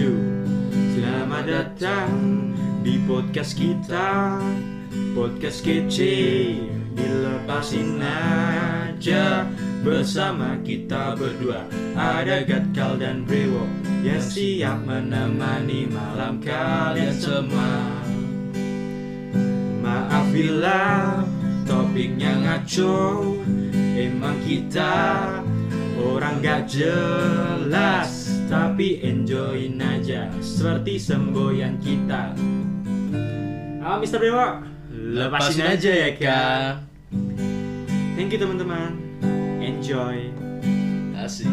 maju Selamat datang di podcast kita. Podcast kece Dilepasin aja. Bersama kita berdua. Ada Gatkal dan Brewo Yang siap menemani malam kalian semua. Maaf bila topiknya ngaco. Emang kita orang gak jelas Tapi enjoyin aja seperti semboyan kita Ah Mr. Dewa Lepasin aja ya kak Thank you teman-teman Enjoy Asik.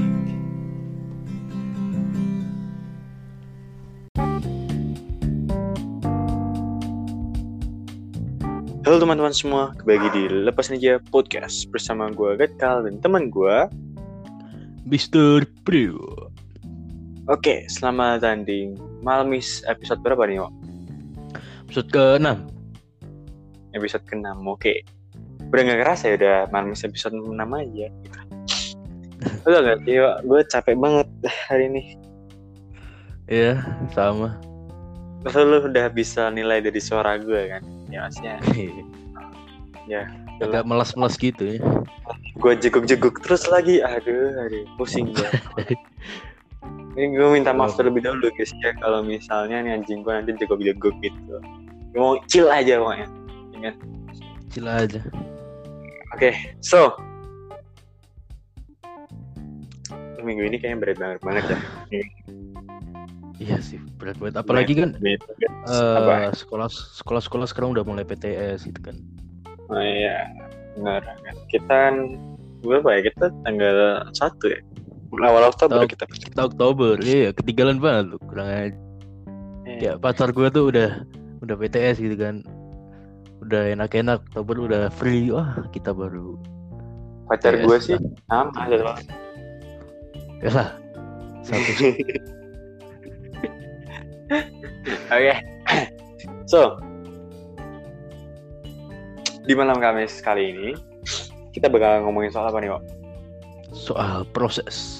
Halo teman-teman semua, kembali di Lepas Aja Podcast bersama gue Gatkal dan teman gue. Mr. Pro. Oke, selamat tanding. Malmis episode berapa nih, Wak? Episode ke-6. Episode ke-6, oke. Udah gak kerasa ya udah Malmis episode 6 aja. Udah gak sih, Wak? Gue capek banget hari ini. Iya, sama. Terus lu udah bisa nilai dari suara gue kan? Ya maksudnya, ya. Agak melas-melas gitu ya. Gue jeguk-jeguk terus lagi. Aduh, aduh, pusing gue. Ini gue minta maaf terlebih dahulu guys ya kalau misalnya nih anjing gue nanti jeguk-jeguk gitu. Gue mau chill aja pokoknya. Ingat. Cila aja. Oke, so minggu ini kayaknya berat banget banget ya. Iya sih, berat banget. Apalagi kan Berat eh, Apa? sekolah sekolah sekolah sekarang udah mulai PTS gitu kan. Oh iya, benar. kan. Kita kan berapa ya? Kita tanggal satu ya. Awal Oktober kita. Kita Oktober, iya ketinggalan banget tuh. Kurang aja. Ya pacar gue tuh udah udah PTS gitu kan. Udah enak-enak, Oktober udah free. Wah, kita baru. Pacar PTS gue sih lah. sama ada banget. Ya lah. Satu. Oke. so, di malam Kamis kali ini kita bakal ngomongin soal apa nih, Wak? Soal proses.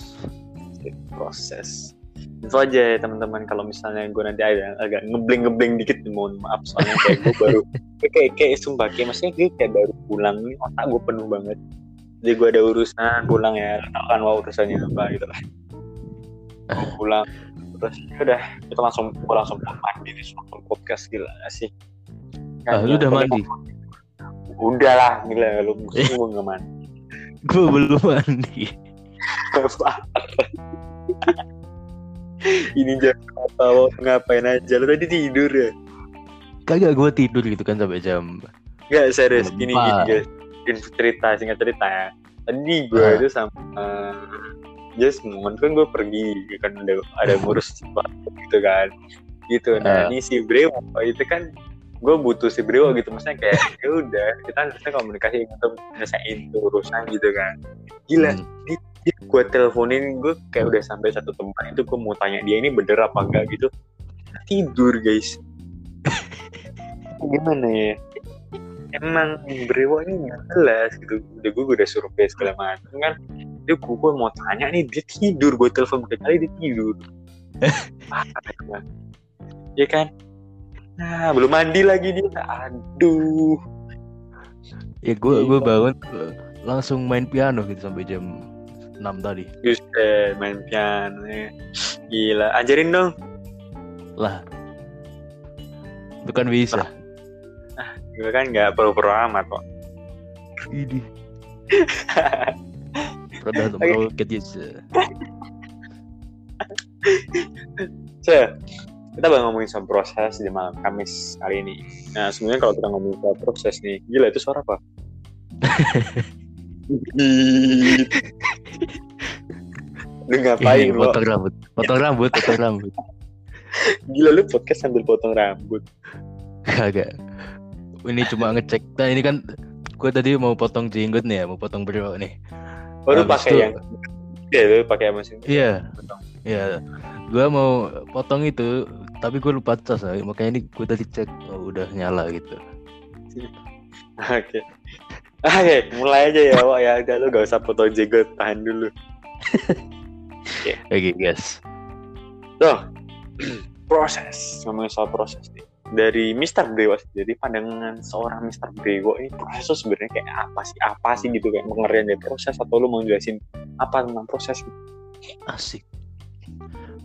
Proses. Info aja ya teman-teman. Kalau misalnya gue nanti ada agak ngebling-ngebling dikit mohon maaf. Soalnya kayak gue baru kayak kayak sumpah kayak maksudnya gue kayak baru pulang. Nih otak gue penuh banget. Jadi gue ada urusan pulang ya. Tau kan wah urusannya apa gitu lah Gua pulang. Terus ya udah kita langsung gue langsung mandi terus langsung podcast gila gak sih? Ah, lu udah mandi? udah lah gila lu gue nggak mandi. Gue belum mandi. ini jangan tahu ngapain aja lu tadi tidur ya Kagak gue tidur gitu kan sampai jam. Gak serius gini gini Lupa. guys cerita singkat cerita ya tadi gue Ah. itu sama uh, Just momen kan gue pergi kan ada ada ngurus sesuatu gitu kan gitu nah Ah. ini si Brewo itu kan gue butuh si Brewo gitu maksudnya kayak ya udah kita harusnya komunikasi untuk nyelesain tuh urusan gitu kan gila Hmm. dia gue teleponin gue kayak udah sampai satu tempat itu gue mau tanya dia ini bener apa enggak gitu. Tidur guys. Gimana ya? Emang Brewo ini nggak jelas gitu. Udah gue udah survei segala macam kan. Dia gue, gue mau tanya nih dia tidur. Gue telepon berkali dia tidur. Ya kan? Nah belum mandi lagi dia. Aduh. Ya gue gue bangun eh, langsung main piano gitu sampai jam 6 tadi. Buset, main piano ya. gila ajarin dong Lah. Itu kan bisa. gue kan nggak perlu-perlu amat kok Ini. Roket ya. se. So, kita bakal ngomongin soal proses di malam Kamis kali ini. Nah, sebenarnya kalau kita ngomongin soal proses nih, gila itu suara apa? lu ngapain Ih, lo? potong rambut, potong rambut, potong rambut. Gila lu podcast sambil potong rambut. Kagak. Ini cuma ngecek. Nah ini kan gue tadi mau potong jenggot nih ya, mau potong bro nih. Oh, lu Habis pakai itu- yang Iya, lu pakai mesin. Iya. Potong. Ya, gue mau potong itu, tapi gue lupa cas, makanya ini gue tadi cek, oh, udah nyala gitu. Oke. Oke, mulai aja ya, Wak ya. Udah lu gak usah potong jenggot, tahan dulu. Oke guys, Tuh, proses ngomongin soal proses nih dari Mr. Brewo jadi pandangan seorang Mr. Brewo ini proses tuh sebenarnya kayak apa sih apa sih gitu kayak pengertian dari proses atau lu mau jelasin apa tentang proses Asik.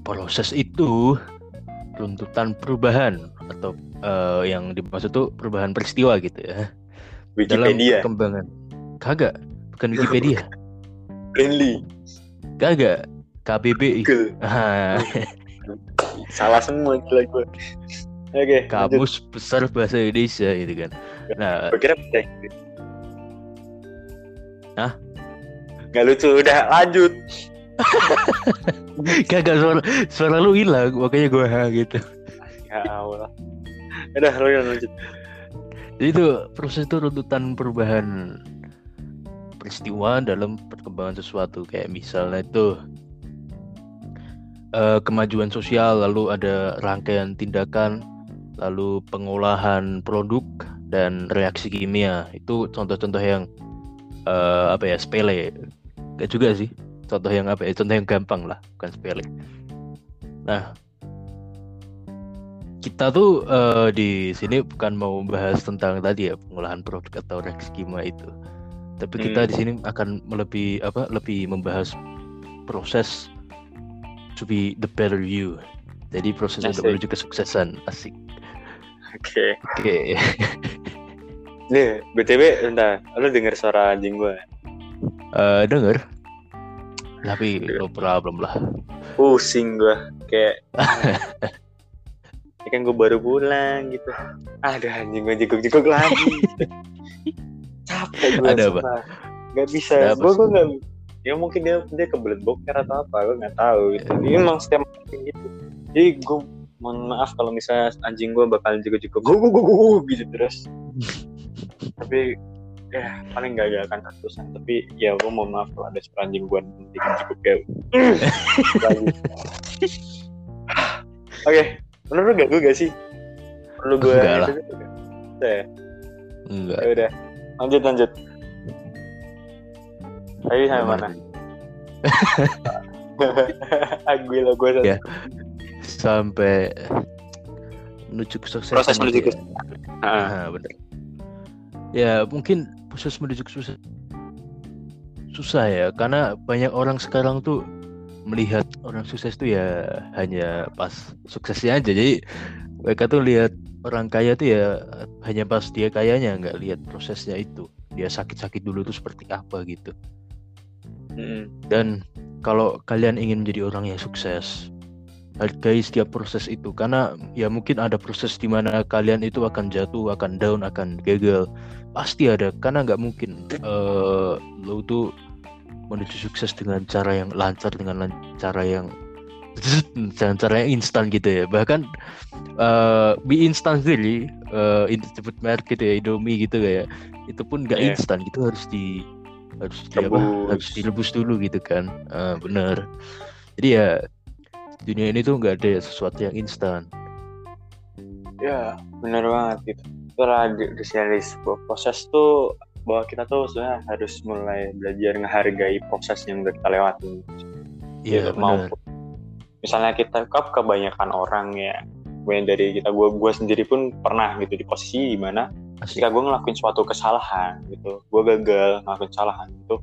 Proses itu runtutan perubahan atau eh, yang dimaksud tuh perubahan peristiwa gitu ya. Dalam Wikipedia perkembangan. Kagak, bukan Wikipedia. friendly Kagak. KBBI. Ah, salah semua gila gue oke lanjut. Kamus Besar Bahasa Indonesia gitu kan. Nah, Gue kira bahasa Inggris. Hah? Gak lucu, udah lanjut. kagak suara, suara lu hilang, makanya gua ha gitu. Ya Allah. Udah, lu yang lanjut. Jadi itu proses itu runtutan perubahan peristiwa dalam perkembangan sesuatu kayak misalnya itu eh, kemajuan sosial lalu ada rangkaian tindakan lalu pengolahan produk dan reaksi kimia. Itu contoh-contoh yang eh, apa ya sepele. Gak juga sih. Contoh yang apa ya? Contoh yang gampang lah bukan sepele. Nah kita tuh eh, di sini bukan mau bahas tentang tadi ya pengolahan produk atau reaksi kimia itu. Tapi kita Hmm. di sini akan lebih apa lebih membahas proses to be the better you jadi proses untuk menuju kesuksesan asik Oke. oke Nih, BTW, bentar. Lu denger suara anjing gue? Eh, denger tapi no problem lah Pusing gue. Kayak... Ini kan gue baru pulang gitu. Ada anjing gue jeguk-jeguk lagi. Capek gue. Ada apa? Gak bisa. Gue gue gak... Ya mungkin dia dia kebelet boker atau apa, gue nggak tahu gitu. Dia emang setiap gitu. Jadi gue mohon maaf kalau misalnya anjing gue bakalan jeguk-jeguk gue gue gue gitu terus. Tapi ya paling gak gak akan ratusan tapi ya gue mohon maaf kalau ada suara anjing gue nanti cukup ya Lagi. oke menurut lu gak gue gak sih perlu gue Enggak lah. ya enggak ya udah lanjut lanjut tadi sampai mana? ah gue Ya. sampai menuju kesuksesan proses menuju ya. ke Ah, Nah, bener. Ya mungkin proses menuju kesuksesan susah ya karena banyak orang sekarang tuh melihat orang sukses tuh ya hanya pas suksesnya aja. Jadi mereka tuh lihat orang kaya tuh ya hanya pas dia kayanya nggak lihat prosesnya itu. Dia sakit-sakit dulu tuh seperti apa gitu dan kalau kalian ingin menjadi orang yang sukses hargai setiap proses itu. Karena ya mungkin ada proses di mana kalian itu akan jatuh akan down akan gagal. Pasti ada. Karena nggak mungkin. Eh lo tuh menuju sukses dengan cara yang lancar dengan lan- cara yang dengan cara yang instan gitu ya. Bahkan eh mie instan sendiri eh ini sebut merek gitu ya Indomie gitu kayak itu pun nggak Iya. instan. Gitu harus di harus di apa harus direbus dulu gitu kan. Ah, bener. Jadi ya dunia ini tuh nggak ada sesuatu yang instan. Ya benar banget gitu. Di dari sebuah proses tuh bahwa kita tuh sebenarnya harus mulai belajar menghargai proses yang udah kita lewatin iya gitu, bener. maupun misalnya kita kap kebanyakan orang ya. Gue dari kita gue gue sendiri pun pernah gitu di posisi di mana asik ketika gue ngelakuin suatu kesalahan gitu gue gagal ngelakuin kesalahan gitu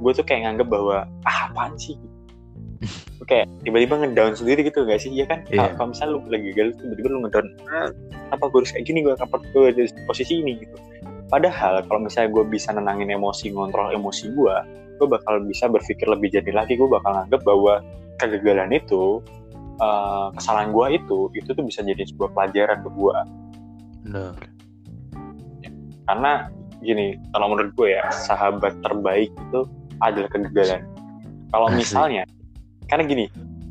gue tuh kayak nganggep bahwa ah apaan sih? Kayak tiba-tiba ngedown sendiri gitu gak sih? Ya kan? Iya. kalau misalnya lu lagi gagal tiba-tiba lu ngedown ah, apa gue harus kayak gini? Gue kapan gue di posisi ini? Gitu. Padahal kalau misalnya gue bisa nenangin emosi ngontrol emosi gue gue bakal bisa berpikir lebih jernih lagi. Gue bakal nganggep bahwa kegagalan itu eh, kesalahan gue itu itu tuh bisa jadi sebuah pelajaran buat gue bener karena gini kalau menurut gue ya sahabat terbaik itu adalah kegagalan. Kalau misalnya karena gini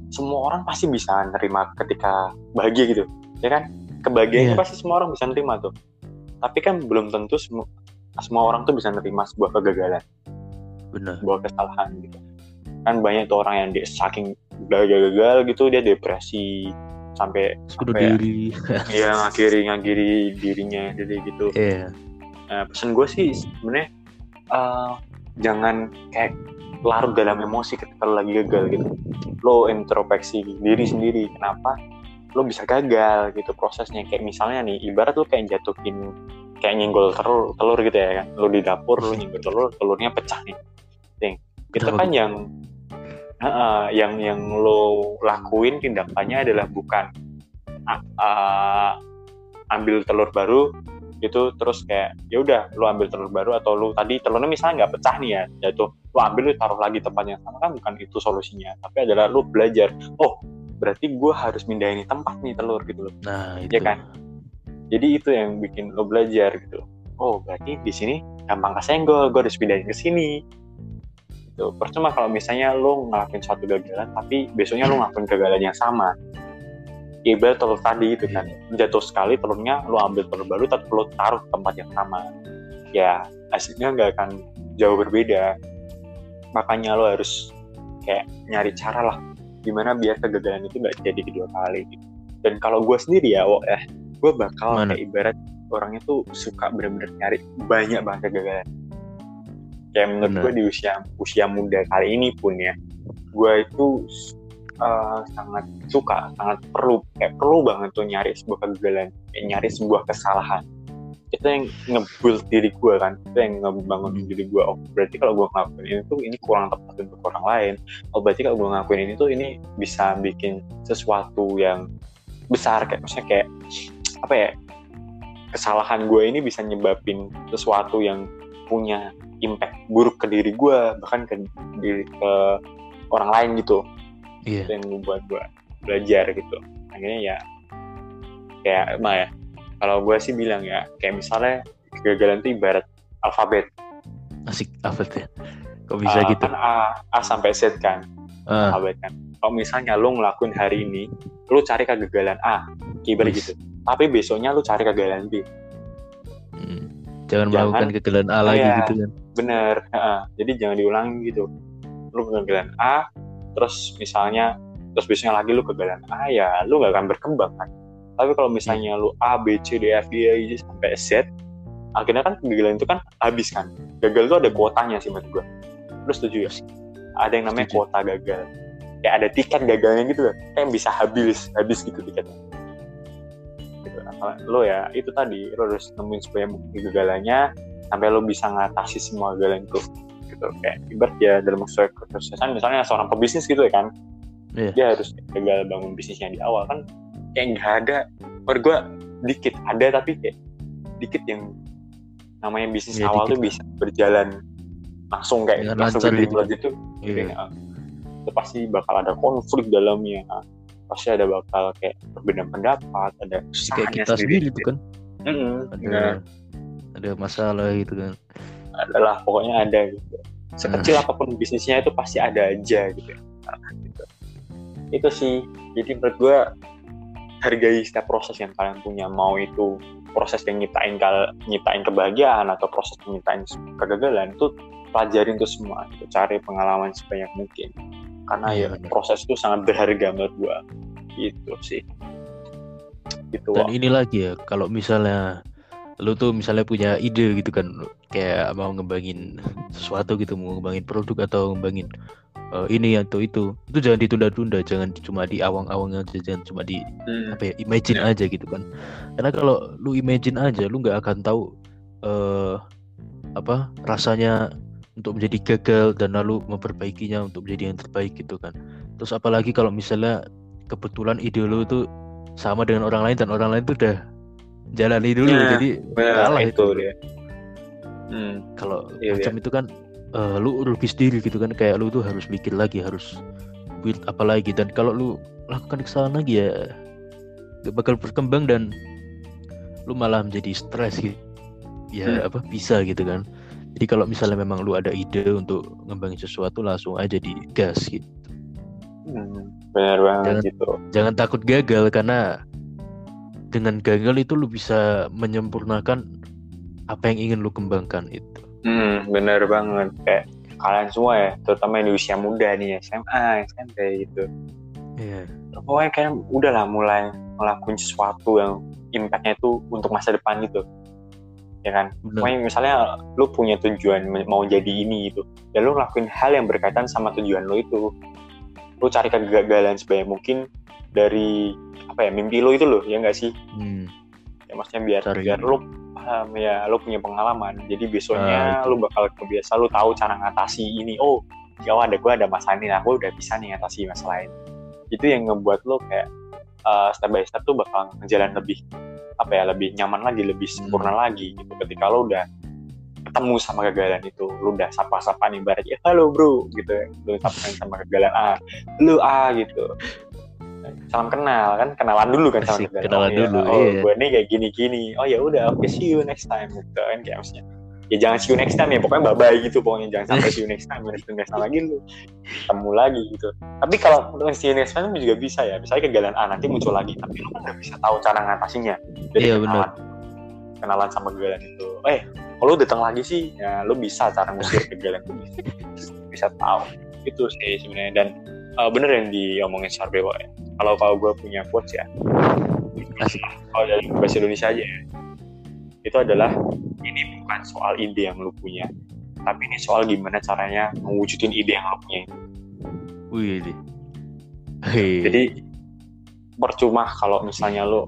semua orang pasti bisa nerima ketika bahagia gitu ya kan? Kebahagiaan Iya. pasti semua orang bisa nerima tuh. Tapi kan belum tentu semua semua orang tuh bisa nerima sebuah kegagalan. Bener sebuah kesalahan gitu. Kan banyak tuh orang yang dia saking gagal-gagal gitu dia depresi sampai sampai diri. Ya ngakhiri ngakhiri dirinya jadi gitu. Iya Nah, pesan gue sih sebenarnya eh, jangan kayak larut dalam emosi ketika lo lagi gagal gitu. Lo introspeksi diri sendiri kenapa lo bisa gagal gitu prosesnya. Kayak misalnya nih ibarat lo kayak jatuhin kayak nyenggol telur telur gitu ya kan? Lo di dapur lo nyenggol telur telurnya pecah nih. Ting. itu kan yang Heeh, yang yang lo lakuin tindakannya adalah bukan ah, ah, ambil telur baru gitu terus kayak ya udah lo ambil telur baru atau lo tadi telurnya misalnya nggak pecah nih ya jatuh lo ambil lo taruh lagi tempat yang sama kan bukan itu solusinya tapi adalah lo belajar oh berarti gue harus mindahin tempat nih telur gitu loh. Nah, itu. Iya kan? jadi itu yang bikin lo belajar gitu oh berarti di sini gampang kesenggol gue harus pindahin ke sini. Gitu. Percuma kalau misalnya lo ngelakuin suatu gagalan tapi besoknya lo ngelakuin kegagalan yang sama. ya ibarat telur tadi itu kan. Jatuh sekali telurnya lo ambil telur baru tapi lo taruh tempat yang sama. Ya hasilnya nggak akan jauh berbeda. Makanya lo harus kayak nyari cara lah gimana biar kegagalan itu nggak jadi kedua kali gitu. dan kalau gue sendiri ya wo, eh gue bakal Mana? kayak ibarat orangnya tuh suka bener-bener nyari banyak banget kegagalan. Kayak menurut gue di usia usia muda kali ini pun ya gue itu uh, sangat suka sangat perlu kayak perlu banget tuh nyari sebuah kegagalan kayak nyari sebuah kesalahan. Itu yang nge-build diri gue kan itu yang ngebangun Hmm. diri gue oh berarti kalau gue ngelakuin ini tuh ini kurang tepat untuk orang lain. Oh berarti kalau gue ngelakuin ini tuh ini bisa bikin sesuatu yang besar kayak maksudnya kayak apa ya kesalahan gue ini bisa nyebabin sesuatu yang punya impact buruk ke diri gue bahkan ke diri ke orang lain gitu Iya. itu yang membuat gue belajar gitu akhirnya ya kayak emang ya kalau gue sih bilang ya kayak misalnya kegagalan itu ibarat alfabet Asik apa ya? Kok bisa A, gitu? kan A, A sampai Z kan Ah, alfabet kan kalau misalnya lo ngelakuin hari ini lo cari kegagalan A ibarat gitu tapi besoknya lo cari kegagalan B hmm. Jangan Jangan- melakukan kegagalan A lagi Iya. gitu kan. bener heeh. jadi jangan diulangi gitu lu kegagalan A terus misalnya terus besoknya lagi lu kegagalan A ya lu gak akan berkembang kan? Tapi kalau misalnya lu A B C D F G I J sampai Z akhirnya kan kegagalan itu kan habis kan? Gagal itu ada kuotanya sih menurut gua. Lu setuju ya? Ada yang namanya Setuju. kuota gagal. Kayak ada tiket gagalnya gitu kan kayak bisa habis habis gitu tiketnya. Gitu. Nah, lo ya itu tadi lo harus nemuin supaya kegagalannya sampai lo bisa ngatasi semua kegagalan itu gitu kayak ibarat ya dalam kesuksesan misalnya seorang pebisnis gitu ya kan Iya. dia harus gagal bangun bisnisnya di awal kan kayak nggak ada menurut gue dikit ada tapi kayak dikit yang namanya bisnis Iya, awal dikit tuh bisa berjalan langsung kayak Dengan langsung gede gitu. banget itu Iya. ya, itu pasti bakal ada konflik dalamnya pasti ada bakal kayak perbedaan pendapat ada Kayak kita sendiri tuh kan. Mm-mm, Ada bener. ada masalah gitu kan. Adalah pokoknya ada gitu sekecil Hmm. apa pun bisnisnya itu pasti ada aja gitu, gitu. itu sih jadi menurut gue hargai setiap proses yang kalian punya mau itu proses yang nyiptain kal nyiptain kebahagiaan atau proses yang nyiptain kegagalan itu pelajarin itu semua gitu. cari pengalaman sebanyak mungkin karena ya proses itu sangat berharga menurut gue gitu sih gitu Dan Wak. ini lagi ya, kalau misalnya lu tuh misalnya punya ide gitu kan, kayak mau ngembangin sesuatu gitu, mau ngembangin produk atau ngembangin eh, ini atau itu, itu jangan ditunda-tunda, jangan cuma di awang-awang aja, jangan cuma di Hmm, apa ya, imagine aja gitu kan. Karena kalau lu imagine aja, lu nggak akan tahu eh apa rasanya untuk menjadi gagal dan lalu memperbaikinya untuk menjadi yang terbaik gitu kan. Terus apalagi kalau misalnya kebetulan ide lu tuh sama dengan orang lain dan orang lain tuh udah jalani dulu, Nah, jadi benar kalah itu dia. Hmm, kalau Iya, macam itu kan eh, lu rugi sendiri gitu kan kayak lu tuh harus mikir lagi harus build apa lagi. Dan kalau lu lakukan kesalahan lagi ya gak bakal berkembang dan lu malah menjadi stres gitu. Ya Hmm. apa bisa gitu kan. Jadi kalau misalnya memang lu ada ide untuk ngembangin sesuatu langsung aja digas gitu. Hmm, benar banget Jangan- gitu. jangan takut gagal karena dengan gagal itu lu bisa menyempurnakan apa yang ingin lu kembangkan itu Hmm, bener banget kayak kalian semua ya, terutama yang di usia muda nih SMA, SMP gitu. Iya. Pokoknya kayak udahlah mulai ngelakuin sesuatu yang impactnya itu untuk masa depan gitu. ya kan Benar. Pokoknya misalnya lu punya tujuan mau jadi ini gitu ya lu ngelakuin hal yang berkaitan sama tujuan lu itu lu cari kegagalan sebanyak mungkin dari apa ya mimpi lu itu loh ya enggak sih Hmm. ya maksudnya biar Cari. biar lu paham ya lu punya pengalaman jadi Ah, besoknya itu. lu bakal kebiasa lu tahu cara ngatasi ini oh ya ada gue ada masalah ini nah gue udah bisa nih ngatasi masalah ini itu yang ngebuat lu kayak uh, step by step tuh bakal ngejalan lebih apa ya lebih nyaman lagi lebih sempurna Hmm. lagi gitu ketika lu udah ketemu sama kegagalan itu lu udah sapa-sapa nih ibaratnya halo bro gitu lu sapa sama kegagalan A lu A gitu salam kenal kan? Kenalan dulu kan sama Asik, kegagalan kenalan oh, dulu, oh iya. gue nih kayak gini-gini. Oh ya udah oke see you next time gitu kan kayak maksudnya. Ya jangan see you next time ya pokoknya bye bye gitu pokoknya. Jangan sampai see you next time see you next time lagi lu. Ketemu lagi gitu. Tapi kalau see you next time juga bisa ya misalnya kegagalan A nanti muncul lagi. Tapi lu kan udah bisa tahu cara ngatasinya. Jadi Iya, kenalan. kenalan sama kegagalan itu. Eh kalau lu datang lagi sih ya lu bisa cara ngusir kegagalan itu. Bisa, bisa tahu. Itu sih sebenarnya. Dan eh, bener yang diomongin Sarbewa ya kalau kalau gue punya quotes ya Asik. kalau dari bahasa Indonesia aja ya itu adalah ini bukan soal ide yang lu punya tapi ini soal gimana caranya mewujudin ide yang lu punya itu. Wih, ini. Hei. jadi percuma kalau misalnya lu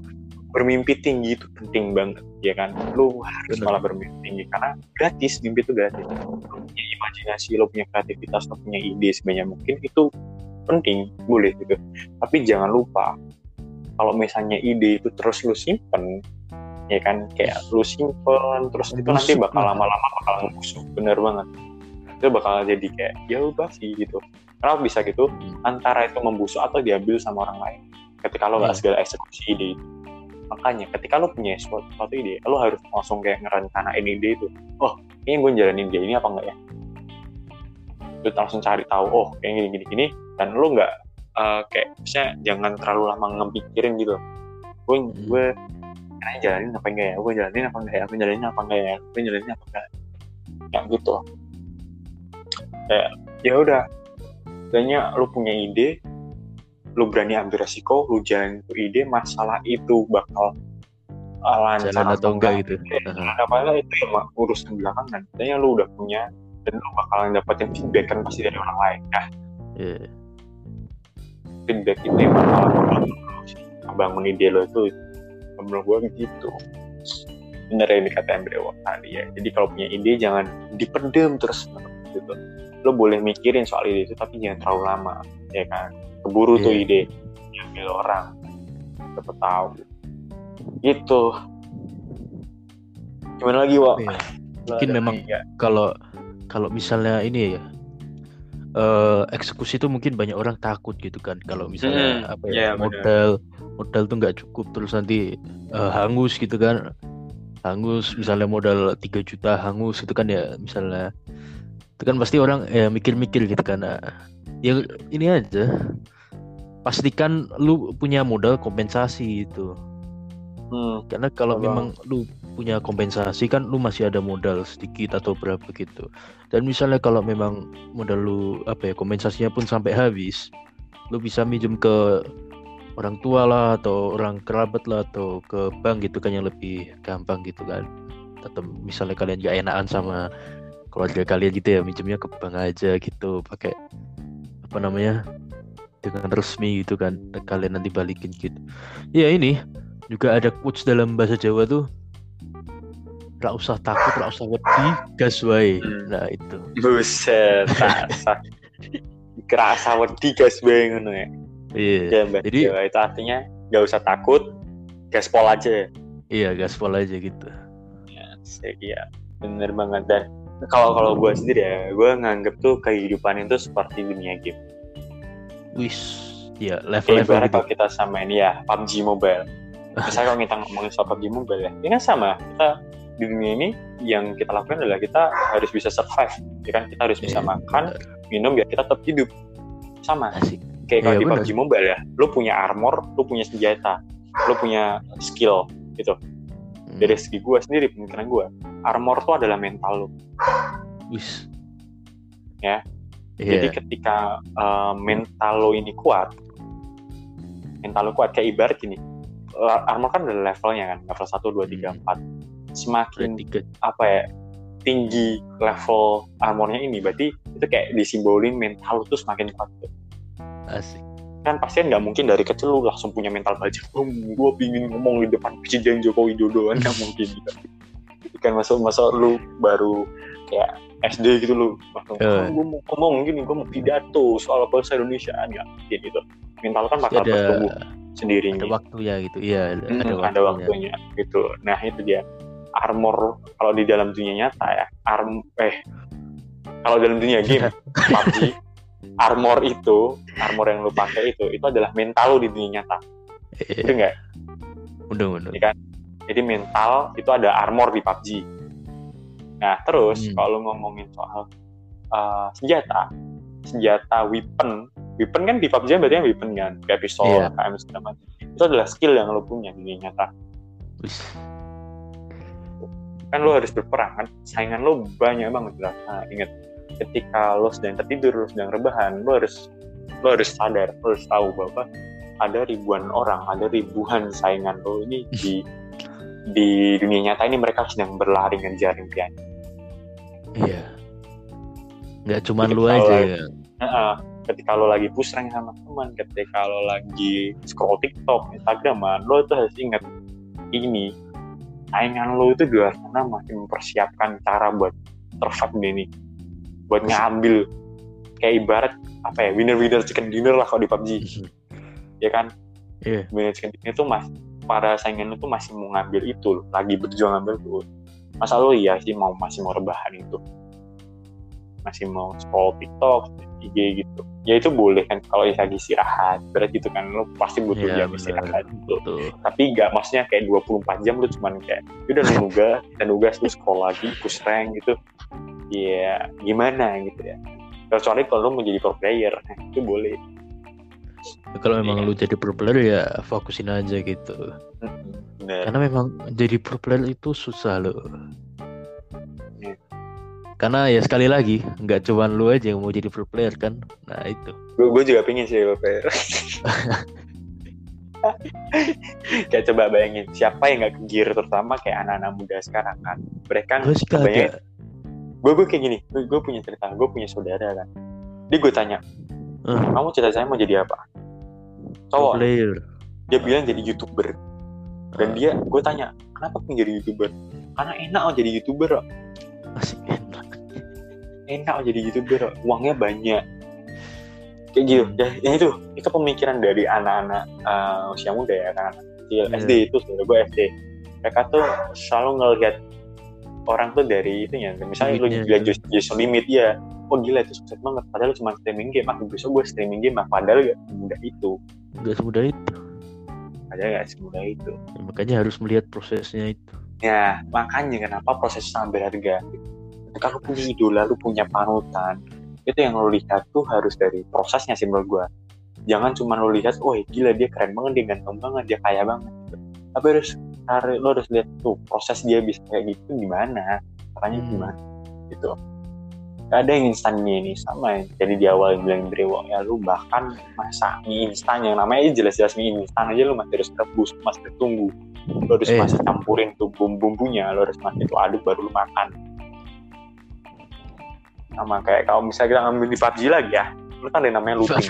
bermimpi tinggi itu penting banget ya kan lu harus Bener. malah bermimpi tinggi karena gratis mimpi itu gratis lu punya imajinasi lu punya kreativitas lu punya ide sebanyak mungkin itu penting boleh gitu tapi jangan lupa kalau misalnya ide itu terus lu simpen ya kan kayak lu simpen terus itu nanti bakal lama-lama bakal membusuk bener banget. Itu bakal jadi kayak ya udah sih gitu. Kenapa bisa gitu? Antara itu membusuk atau diambil sama orang lain. Ketika lo nggak Iya. segala eksekusi ide itu. Makanya ketika lo punya suatu, suatu ide lo harus langsung kayak ngerencanain ide itu. Oh ini gue jalanin ide ini apa enggak ya lo langsung cari tahu oh kayak gini gini gini. Dan lo nggak eh, kayak misalnya jangan terlalu lama ngepikirin gitu. Gue gue kayaknya jalanin apa enggak ya? Gue jalanin apa enggak ya? Gue jalanin apa enggak ya? Gue jalanin apa enggak? Kayak gitu. Kayak ya udah kayaknya lu punya ide lu berani ambil resiko lu jalan itu ide masalah itu bakal uh, lancar atau enggak gitu. Apa itu ya urusan belakangan. Kayaknya lu udah punya dan lu bakalan dapetin feedback kan pasti dari orang lain nah Iya. feedback itu yang bakal bakal bangun ide lo itu menurut gue gitu. Bener yang dikatain Brewo tadi ya. Jadi kalau punya ide jangan dipendem terus gitu. Lo boleh mikirin soal ide itu tapi jangan terlalu lama ya kan? Keburu tuh Iya. ide diambil orang. Cepet tahu. Gitu. Gimana lagi Wak? Lo Mungkin memang? Kalau kalau misalnya ini ya eh eksekusi itu mungkin banyak orang takut gitu kan. Kalau misalnya Hmm, apa ya iya, benar. modal modal tuh nggak cukup terus nanti eh, hangus gitu kan. Hangus misalnya modal 3 juta hangus itu kan ya misalnya. Itu kan pasti orang ya mikir-mikir gitu kan. Nah, ya ini aja. Pastikan lu punya modal kompensasi itu. Hmm, karena kalau memang lu punya kompensasi kan lu masih ada modal sedikit atau berapa gitu. Dan misalnya kalau memang modal lu apa ya kompensasinya pun sampai habis lu bisa minjem ke orang tua lah atau orang kerabat lah atau ke bank gitu kan yang lebih gampang gitu kan. Atau misalnya kalian gak enakan sama keluarga kalian gitu ya minjemnya ke bank aja gitu pakai apa namanya dengan resmi gitu kan kalian nanti balikin gitu. Ya ini juga ada quotes dalam bahasa Jawa tuh Rak usah takut, rak usah wedi, gas wae. Hmm. Nah itu. buset rasa kerasa wedi guys gue ngono ya Iya. Ya, Mbak. Jadi- Ya, itu artinya nggak usah takut, gaspol aja. Iya, gaspol aja gitu. Iya, bener banget dan kalau kalau gue sendiri ya, gue nganggep tuh kehidupan itu seperti dunia game. Wis, ya Kayak level-level gitu. kalau kita sama ini ya PUBG Mobile. Misalnya kalau kita ngomongin soal PUBG Mobile ya, ini kan sama. Kita di dunia ini yang kita lakukan adalah kita harus bisa survive, ya kan? Kita harus bisa Iya, makan, minum biar kita tetap hidup. Sama. Asik. Kayak kalau Iya, di. PUBG Mobile ya, lu punya armor, lu punya senjata, lu punya skill gitu. Hmm, Dari segi gue sendiri, pemikiran gue, armor tuh adalah mental lu. Wis. Ya. Iya. Jadi ketika uh, mental lo ini kuat, mental lo kuat kayak ibarat gini, armor kan ada levelnya kan, level 1, 2, 3, Hmm. 4. Semakin apa ya tinggi level armornya ini berarti itu kayak disimbolin mental lu tuh semakin kuat asik. kan pasti kan nggak mungkin dari kecil lu langsung punya mental baja oh, gue pingin ngomong di depan presiden Joko Widodo kan nggak mungkin gitu kan masuk masuk lu baru kayak SD gitu lu langsung Eh. gue mau ngomong gini gue mau pidato soal bangsa Indonesia nggak mungkin gitu mental kan bakal ada bertumbuh sendirinya ada waktunya gitu. Iya, ada, Hmm, ada ada waktunya. waktunya gitu. Nah itu dia armor kalau di dalam dunia nyata ya arm eh kalau dalam dunia game PUBG armor itu armor yang lu pakai itu itu adalah mental lu di dunia nyata itu enggak Udah, udah. jadi mental itu ada armor di PUBG nah terus Hmm. kalau ngomongin soal uh, senjata senjata weapon weapon kan di PUBG berarti weapon kan kayak pistol Iya. KM segala macam itu adalah skill yang lu punya di dunia nyata. Kan lo harus berperang kan saingan lo banyak banget lah nah, ingat ketika lo sedang tertidur lo sedang rebahan lo harus lo harus sadar lo harus tahu bahwa ada ribuan orang ada ribuan saingan lo ini di di dunia nyata ini mereka sedang berlari ngejar impian Iya. Nggak cuman lu kalau- aja ya. Heeh. ketika lo lagi push rank sama teman ketika lo lagi scroll TikTok Instagraman lo tuh harus ingat ini saingan lo itu di luar sana masih mempersiapkan cara buat di ini buat ngambil kayak ibarat apa ya winner winner chicken dinner lah kalau di PUBG ya kan? Iya. winner chicken dinner itu mas para saingan lo tuh masih mau ngambil itu loh, lagi berjuang ngambil itu masa lo iya sih mau masih mau rebahan itu? Masih mau scroll TikTok IG gitu ya itu boleh kan kalau lagi istirahat berat gitu kan lo pasti butuh Iya, jam istirahat gitu Betul. tapi nggak maksudnya kayak 24 jam lu cuman kayak udah lu nugas dan nugas lu scroll lagi push rank gitu ya gimana gitu ya kecuali kalau lu mau jadi pro player nah, itu boleh Kalau memang Iya. lu jadi pro player ya fokusin aja gitu. bener Karena memang jadi pro player itu susah loh. Karena ya sekali lagi nggak cuman lu aja yang mau jadi pro player kan. Nah itu. gue juga pengen sih pro player kayak coba bayangin siapa yang nggak kegir terutama kayak anak-anak muda sekarang kan mereka kagak. gue gue kayak gini gue, punya cerita gue punya saudara kan dia gue tanya Eh. kamu cita saya mau jadi apa Pro cowok player. dia bilang jadi youtuber dan Eh, dia gue tanya kenapa pengen jadi youtuber karena enak oh jadi youtuber oh. masih enak. Enak jadi youtuber uangnya banyak kayak gitu ya, ya itu itu pemikiran dari anak-anak uh, usia muda ya kan kecil Iya. SD itu sebenarnya gue SD mereka tuh selalu ngelihat orang tuh dari itu ya misalnya lu gila just limit ya oh gila itu sukses banget padahal cuma streaming game ah besok gue streaming game ah padahal gak semudah itu Nggak semudah itu. padahal gak semudah itu Ya, makanya harus melihat prosesnya itu. Ya, makanya kenapa proses sangat berharga. Kalau punya idola, lu punya panutan, itu yang lu lihat tuh harus dari prosesnya sih menurut gua. Jangan cuma lu lihat, oh gila dia keren banget, dia ganteng banget, dia kaya banget. Gitu. Tapi harus cari, lu harus lihat tuh proses dia bisa kayak gitu gimana, caranya Hmm. gimana, gitu. Gak ada yang instannya ini sama ya. Jadi di awal bilang Drewo ya lu bahkan masak mie instan yang namanya jelas-jelas mie instan aja lu masih harus rebus, masih tunggu lo harus Eh. masih campurin tuh bumbu-bumbunya lo harus masih itu aduk baru lo makan sama kayak kalau misalnya kita ngambil di PUBG lagi ya lo kan ada namanya looting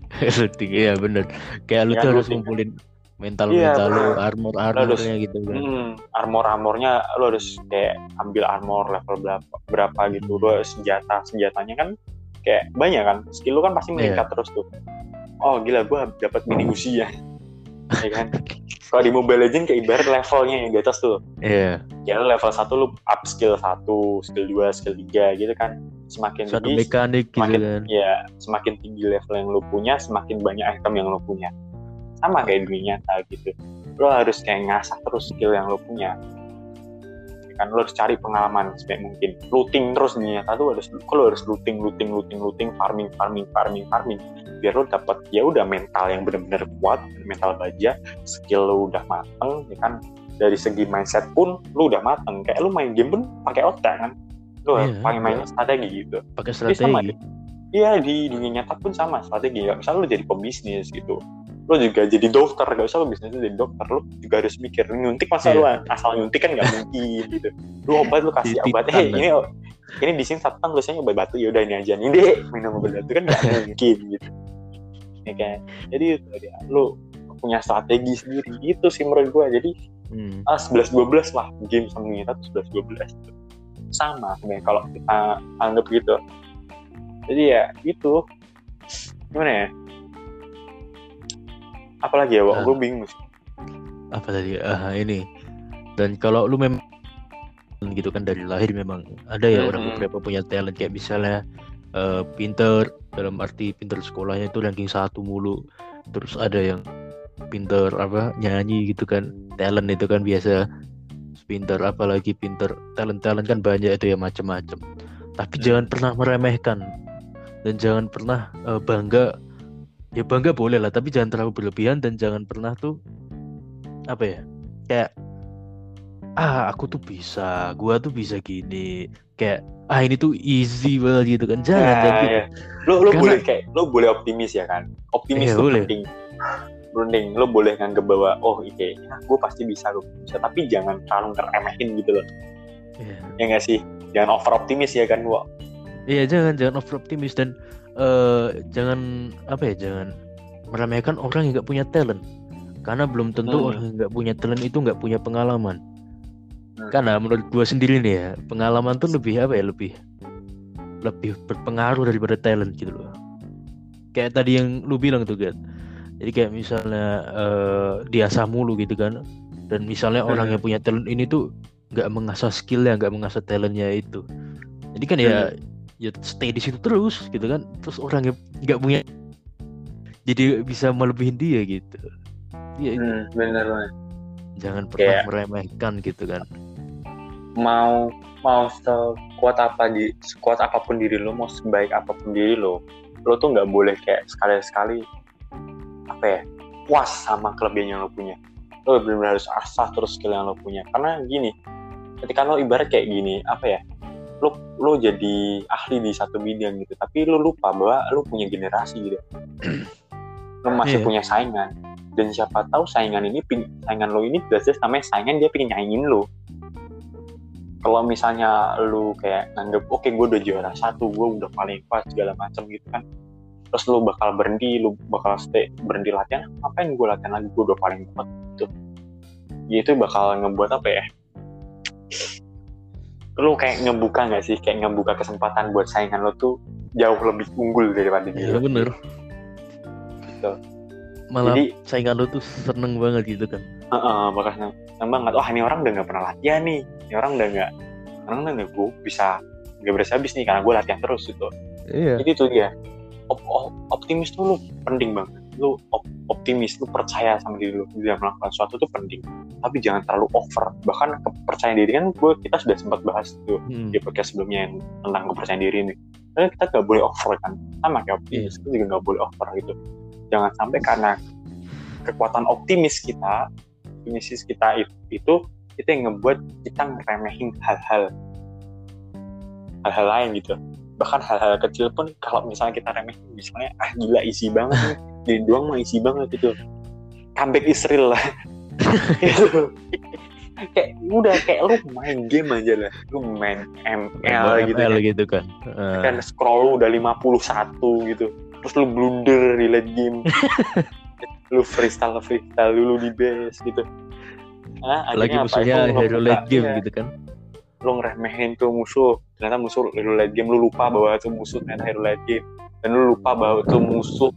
looting iya bener. Kayak lu Ya, tuh harus ngumpulin mental Iya, mental lu, armor armornya gitu kan. hmm, armor-armornya lo harus kayak ambil armor level berapa berapa gitu Hmm. lo senjata senjatanya kan kayak banyak kan skill lo kan pasti meningkat Iya. terus tuh oh gila gua dapat mini Uzi ya ya kan kalau di Mobile Legends kayak ibarat levelnya yang di atas tuh Iya. ya lo level 1 lu up skill 1, skill 2, skill 3 gitu kan. Semakin Satu tinggi, mekanik gitu semakin kan. ya semakin tinggi level yang lu punya, semakin banyak item yang lu punya. Sama kayak dunia nyata gitu. Lo harus kayak ngasah terus skill yang lu punya. Ya kan lo harus cari pengalaman sebaik mungkin. Looting terus dunia nyata tuh harus lo harus looting, looting, looting, looting, farming, farming, farming, farming. Biar lo dapat ya udah mental yang benar-benar kuat, mental baja, skill lo udah mateng, ya kan dari segi mindset pun lu udah mateng kayak lu main game pun pakai otak kan lu Iya, pakai mainnya strategi gitu Pakai strategi. Iya di dunia nyata pun sama strategi. Gak misalnya lu jadi pembisnis gitu, lo juga jadi dokter gak usah lo bisnis jadi dokter lo juga harus mikir nyuntik masa Iya. lo asal nyuntik kan nggak mungkin gitu. Lo obat lo kasih obat. Eh kan? ini ini di sini satpam tulisannya obat batu. Ya udah ini aja. Nih deh minum obat batu kan nggak mungkin gitu. Ya kan? Jadi itu dia lo punya strategi sendiri. Gitu sih menurut gue jadi Hmm. ah 11 12 lah. Game sama kita tuh 11 12 sama sebenarnya kalau kita anggap gitu. Jadi ya gitu gimana ya apalagi ya Wak? Ah. gue bingung sih apa tadi ah ini dan kalau lu memang gitu kan dari lahir memang ada ya orang Mhm. beberapa punya talent kayak misalnya eh, pinter dalam arti pinter sekolahnya itu ranking satu mulu terus ada yang pinter apa nyanyi gitu kan talent itu kan biasa pinter apalagi pinter talent talent kan banyak itu ya macam-macam tapi Hmm. jangan pernah meremehkan dan jangan pernah eh, bangga ya bangga boleh lah tapi jangan terlalu berlebihan dan jangan pernah tuh apa ya kayak ah aku tuh bisa gua tuh bisa gini kayak ah ini tuh easy banget gitu kan jangan Nah, jangan ya. lo lo Karena- boleh kayak lo boleh optimis ya kan optimis Iya, tuh boleh. penting penting lo boleh nganggep bahwa oh iya ya, gue pasti bisa gue bisa tapi jangan terlalu ngeremehin gitu loh Iya. ya nggak sih jangan over optimis ya kan Wak? Iya jangan jangan over optimis dan eh, jangan apa ya jangan meremehkan orang yang nggak punya talent. Karena belum tentu Hmm. orang yang nggak punya talent itu nggak punya pengalaman. Hmm. karena menurut gua sendiri nih ya pengalaman tuh lebih apa ya lebih lebih berpengaruh daripada talent gitu loh. Kayak tadi yang lu bilang tuh Gat jadi kayak misalnya eh, diasah mulu gitu kan. Dan misalnya orang Hmm. yang punya talent ini tuh nggak mengasah skillnya nggak mengasah talentnya itu. Jadi kan ya ya stay di situ terus gitu kan. Terus orang yang nggak punya jadi bisa melebihin dia gitu. Iya, Hmm, bener banget jangan pernah Kayak- meremehkan gitu kan. Mau mau sekuat apa di sekuat apa pun diri lo mau sebaik apa pun diri lo lo tuh nggak boleh kayak sekali sekali apa ya puas sama kelebihan yang lo punya. Lo benar-benar harus asah terus skill yang lo punya. Karena gini ketika lo ibarat kayak gini apa ya lo lo jadi ahli di satu bidang gitu. Tapi lo lupa bahwa lo punya generasi gitu. Lo masih Iya. punya saingan. Dan siapa tahu saingan ini saingan lo ini jelas-jelas namanya saingan dia pengen nyaingin lo kalau misalnya lu kayak nganggep oke gue udah juara satu gue udah paling pas segala macam gitu kan. Terus lu bakal berhenti lu bakal stay berhenti latihan ngapain gue latihan lagi? Gue udah paling kuat gitu. Ya itu bakal ngebuat apa ya lu kayak ngebuka nggak sih kayak ngebuka kesempatan buat saingan lo tuh jauh lebih unggul daripada diri Iya lo. bener Gitu. malah Jadi- saingan lu tuh seneng banget gitu kan Heeh, bakal seneng seneng banget. Wah ini orang udah nggak pernah latihan nih. Ini orang udah nggak, orang udah nggak gue bisa nggak berasa habis nih karena gue latihan terus gitu. iya Jadi itu dia. Op- op- optimis tuh lu penting banget. Lu op- optimis, lu percaya sama diri lu. Dia melakukan sesuatu tuh penting. Tapi jangan terlalu over. Bahkan kepercayaan diri kan gue kita sudah sempat bahas tuh Hmm. di podcast sebelumnya yang tentang kepercayaan diri ini. Karena kita nggak boleh over kan. Sama kayak optimis, Iya. kita juga nggak boleh over gitu. Jangan sampai karena kekuatan optimis kita, optimis kita itu, itu itu yang ngebuat kita ngeremehin hal-hal hal-hal lain gitu. Bahkan hal-hal kecil pun kalau misalnya kita remehin, misalnya ah gila isi banget nih, jadi doang mah isi banget gitu. Comeback is real lah. Kayak udah kayak lu main. Game aja lah. Lu main ML gitu ML kan. gitu kan. Eh, kan scroll lu udah 51 gitu. Terus lu blunder di late game. Lu freestyle freestyle dulu di base gitu. Nah, lagi apa? musuhnya Itu hero late game iya. gitu kan. Lu ngeremehin tuh musuh. Ternyata musuh hero late game lu lupa bahwa itu musuh ternyata hero late game. Dan lu lupa bahwa itu musuh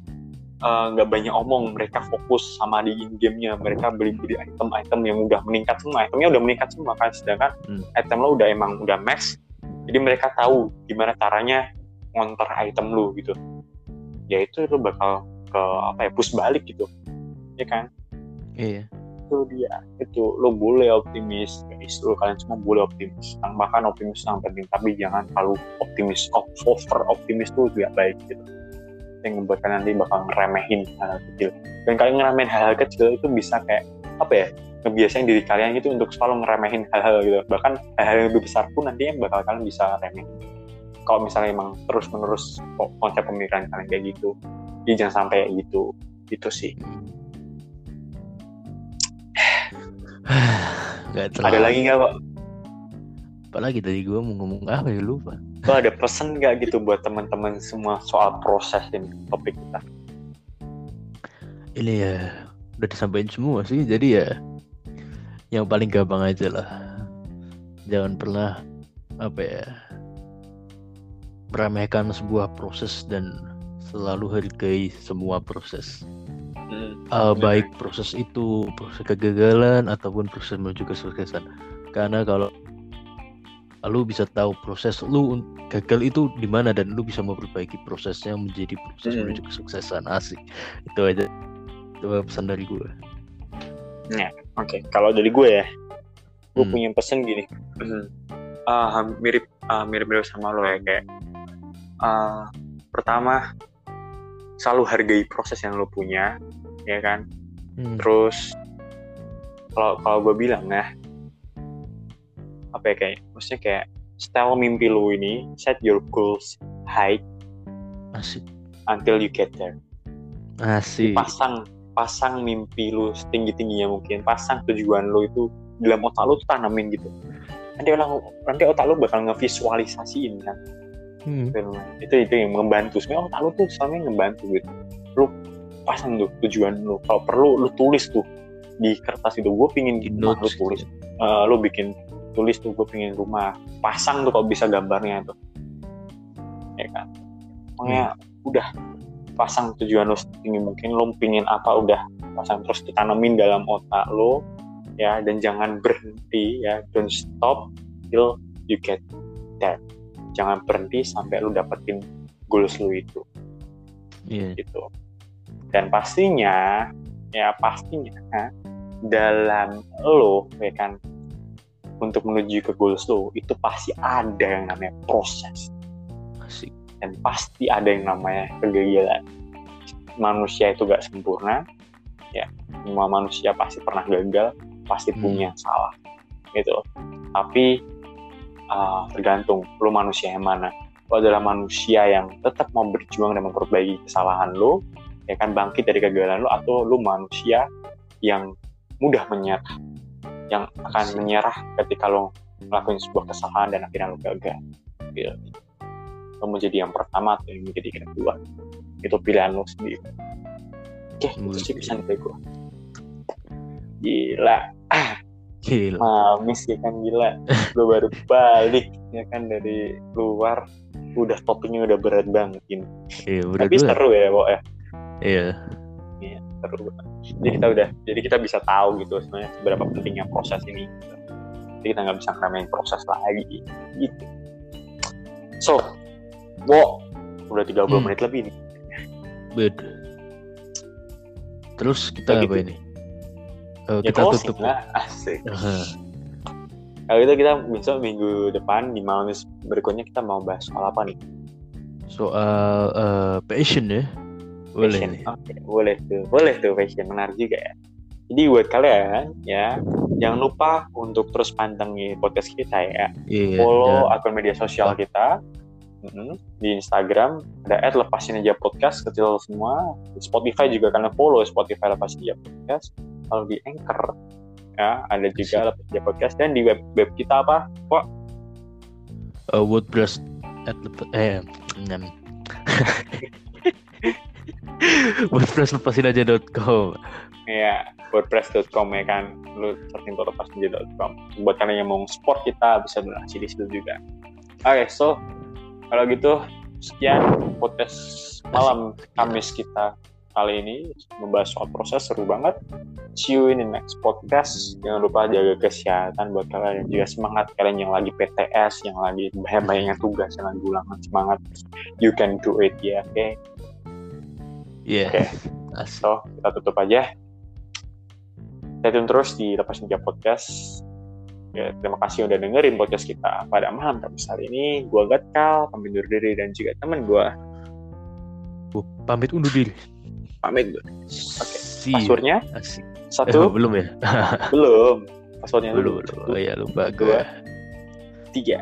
eh, nggak banyak omong mereka fokus sama di in gamenya mereka beli beli item item yang udah meningkat semua itemnya udah meningkat semua kan sedangkan Hmm. item lo udah emang udah max jadi mereka tahu gimana caranya ngonter item lu gitu. Ya itu lu bakal ke apa ya push balik gitu ya kan? Iya. Itu dia itu lo boleh optimis guys. Lo kalian semua boleh optimis tambahkan optimis yang penting tapi jangan terlalu optimis over optimis tuh tidak baik gitu yang membuat kalian nanti bakal ngeremehin hal-hal kecil. Dan kalian ngeremehin hal-hal kecil itu bisa kayak apa ya ngebiasain diri kalian gitu untuk selalu ngeremehin hal-hal gitu. Bahkan hal-hal yang lebih besar pun nantinya bakal kalian bisa remehin. Kalau misalnya emang terus menerus konsep pemikiran kalian kayak gitu jadi jangan sampai gitu. Itu sih. Ada lagi nggak kok Apalagi tadi gue mau ngomong apa ya lupa. Lo ada pesan nggak gitu buat teman-teman semua soal proses ini topik kita? Ini ya udah disampaikan semua sih. Jadi ya yang paling gampang aja lah. Jangan pernah apa ya meremehkan sebuah proses dan selalu hargai semua proses. Uh, baik proses itu proses kegagalan ataupun proses menuju kesuksesan karena kalau lu bisa tahu proses lu gagal itu di mana dan lu bisa memperbaiki prosesnya menjadi proses Hmm. menuju kesuksesan asik itu aja itu pesan dari gue Oke, kalau dari gue ya, gue Hmm. punya pesan gini. Ah, ham- mirip ah, mirip-mirip sama lo ya kayak. ah, pertama, selalu hargai proses yang lo punya, ya kan. Hmm. Terus kalau kalau gue bilang ya, apa ya kayak, maksudnya kayak style mimpi lo ini, set your goals high asik. until you get there. asik. Pasang pasang mimpi lu setinggi tingginya mungkin pasang tujuan lu itu dalam otak lu tuh tanamin gitu. Nanti orang nanti otak lu bakal ngevisualisasiin kan. Hmm. itu itu yang membantu. Sebenarnya otak lu tuh selama ngebantu gitu. Lu pasang tuh tujuan lu. Kalau perlu lu tulis tuh di kertas itu. Gue pingin rumah lu tulis. Gitu. Eh, lu bikin tulis tuh gue pingin rumah. Pasang tuh kalau bisa gambarnya tuh. Ya kan? Pokoknya udah pasang tujuan lu setinggi mungkin lu pingin apa udah pasang. Terus ditanemin dalam otak lu ya dan jangan berhenti ya. Don't stop till you get there jangan berhenti sampai lu dapetin goals lu itu. Iya. gitu. Dan pastinya ya pastinya dalam lo ya kan untuk menuju ke goals lo itu pasti ada yang namanya proses. Asik. Dan pasti ada yang namanya kegagalan manusia itu gak sempurna ya. Semua manusia pasti pernah gagal pasti Hmm. punya salah gitu tapi uh, tergantung lo manusia yang mana. Lo adalah manusia yang tetap mau berjuang dan memperbaiki kesalahan lo ya kan bangkit dari kegagalan lo atau lo manusia yang mudah menyerah yang akan menyerah ketika lo melakukan sebuah kesalahan dan akhirnya lo gagal. Gitu. Lo mau jadi yang pertama atau yang menjadi yang kedua? Itu pilihan lo sendiri. Oke itu sih pesan dari gue gila. Gila. Mamis ya kan gila. Gue baru balik ya kan dari luar. Udah topiknya udah berat banget ini. Iya udah tapi dua. seru ya Bo ya. Iya jadi kita udah jadi kita bisa tahu gitu sebenarnya seberapa pentingnya proses ini gitu. jadi kita nggak bisa ngeramain proses lagi gitu. So Bo udah 30 Hmm. menit lebih nih. Bed. Terus kita Kayak apa gitu. ini? Oh, ya kita tutup. lah. Asik. Aha. kalau gitu kita besok minggu depan di malam berikutnya kita mau bahas soal apa nih? Soal eh, passion ya boleh Fashion. nih Oke, boleh tuh, boleh tuh fashion menarik juga ya. Jadi buat kalian ya, jangan lupa untuk terus pantengin podcast kita ya. iya Follow dan- akun media sosial kita di Instagram ada @lepasin aja podcast kecil semua. Di Spotify juga kalian follow Spotify lepasin aja podcast. Kalau di Anchor ya ada juga lepasin aja podcast dan di web web kita apa? Kok eh, WordPress at lep- eh nem. WordPress lepasin aja.com ya wordpress.com ya kan. Lu searching lepasinja.com buat kalian yang mau support kita bisa donasi di situ juga. Oke so kalau gitu sekian podcast malam Kamis kita kali ini. Membahas soal proses seru banget. See you in the next podcast. Jangan lupa jaga kesehatan buat kalian. Dan juga semangat kalian yang lagi PTS yang lagi banyak-banyaknya tugas yang lagi ulangan. Semangat. You can do it ya oke iya Oke. asik So, kita tutup aja. Stay tune terus di Lepas Ninja Podcast. Ya, terima kasih udah dengerin podcast kita pada malam Kamis hari ini. Gua Gatkal, pamit undur diri dan juga temen gua Gua pamit undur diri pamit. Oke. You. Passwordnya asik eh, satu belum ya belum. Passwordnya belum belum oh ya lupa Dua. gue Tiga.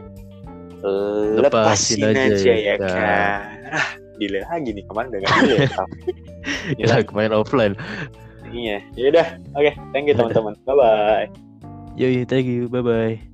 Lepasin Lepasin, aja aja, ya, ya Kak. kan. Delay lagi nih kemarin udah gak delay. Ya kemarin offline iya. Ya udah. Oke, thank you teman-teman. Bye bye. Yoi, thank you. Bye bye.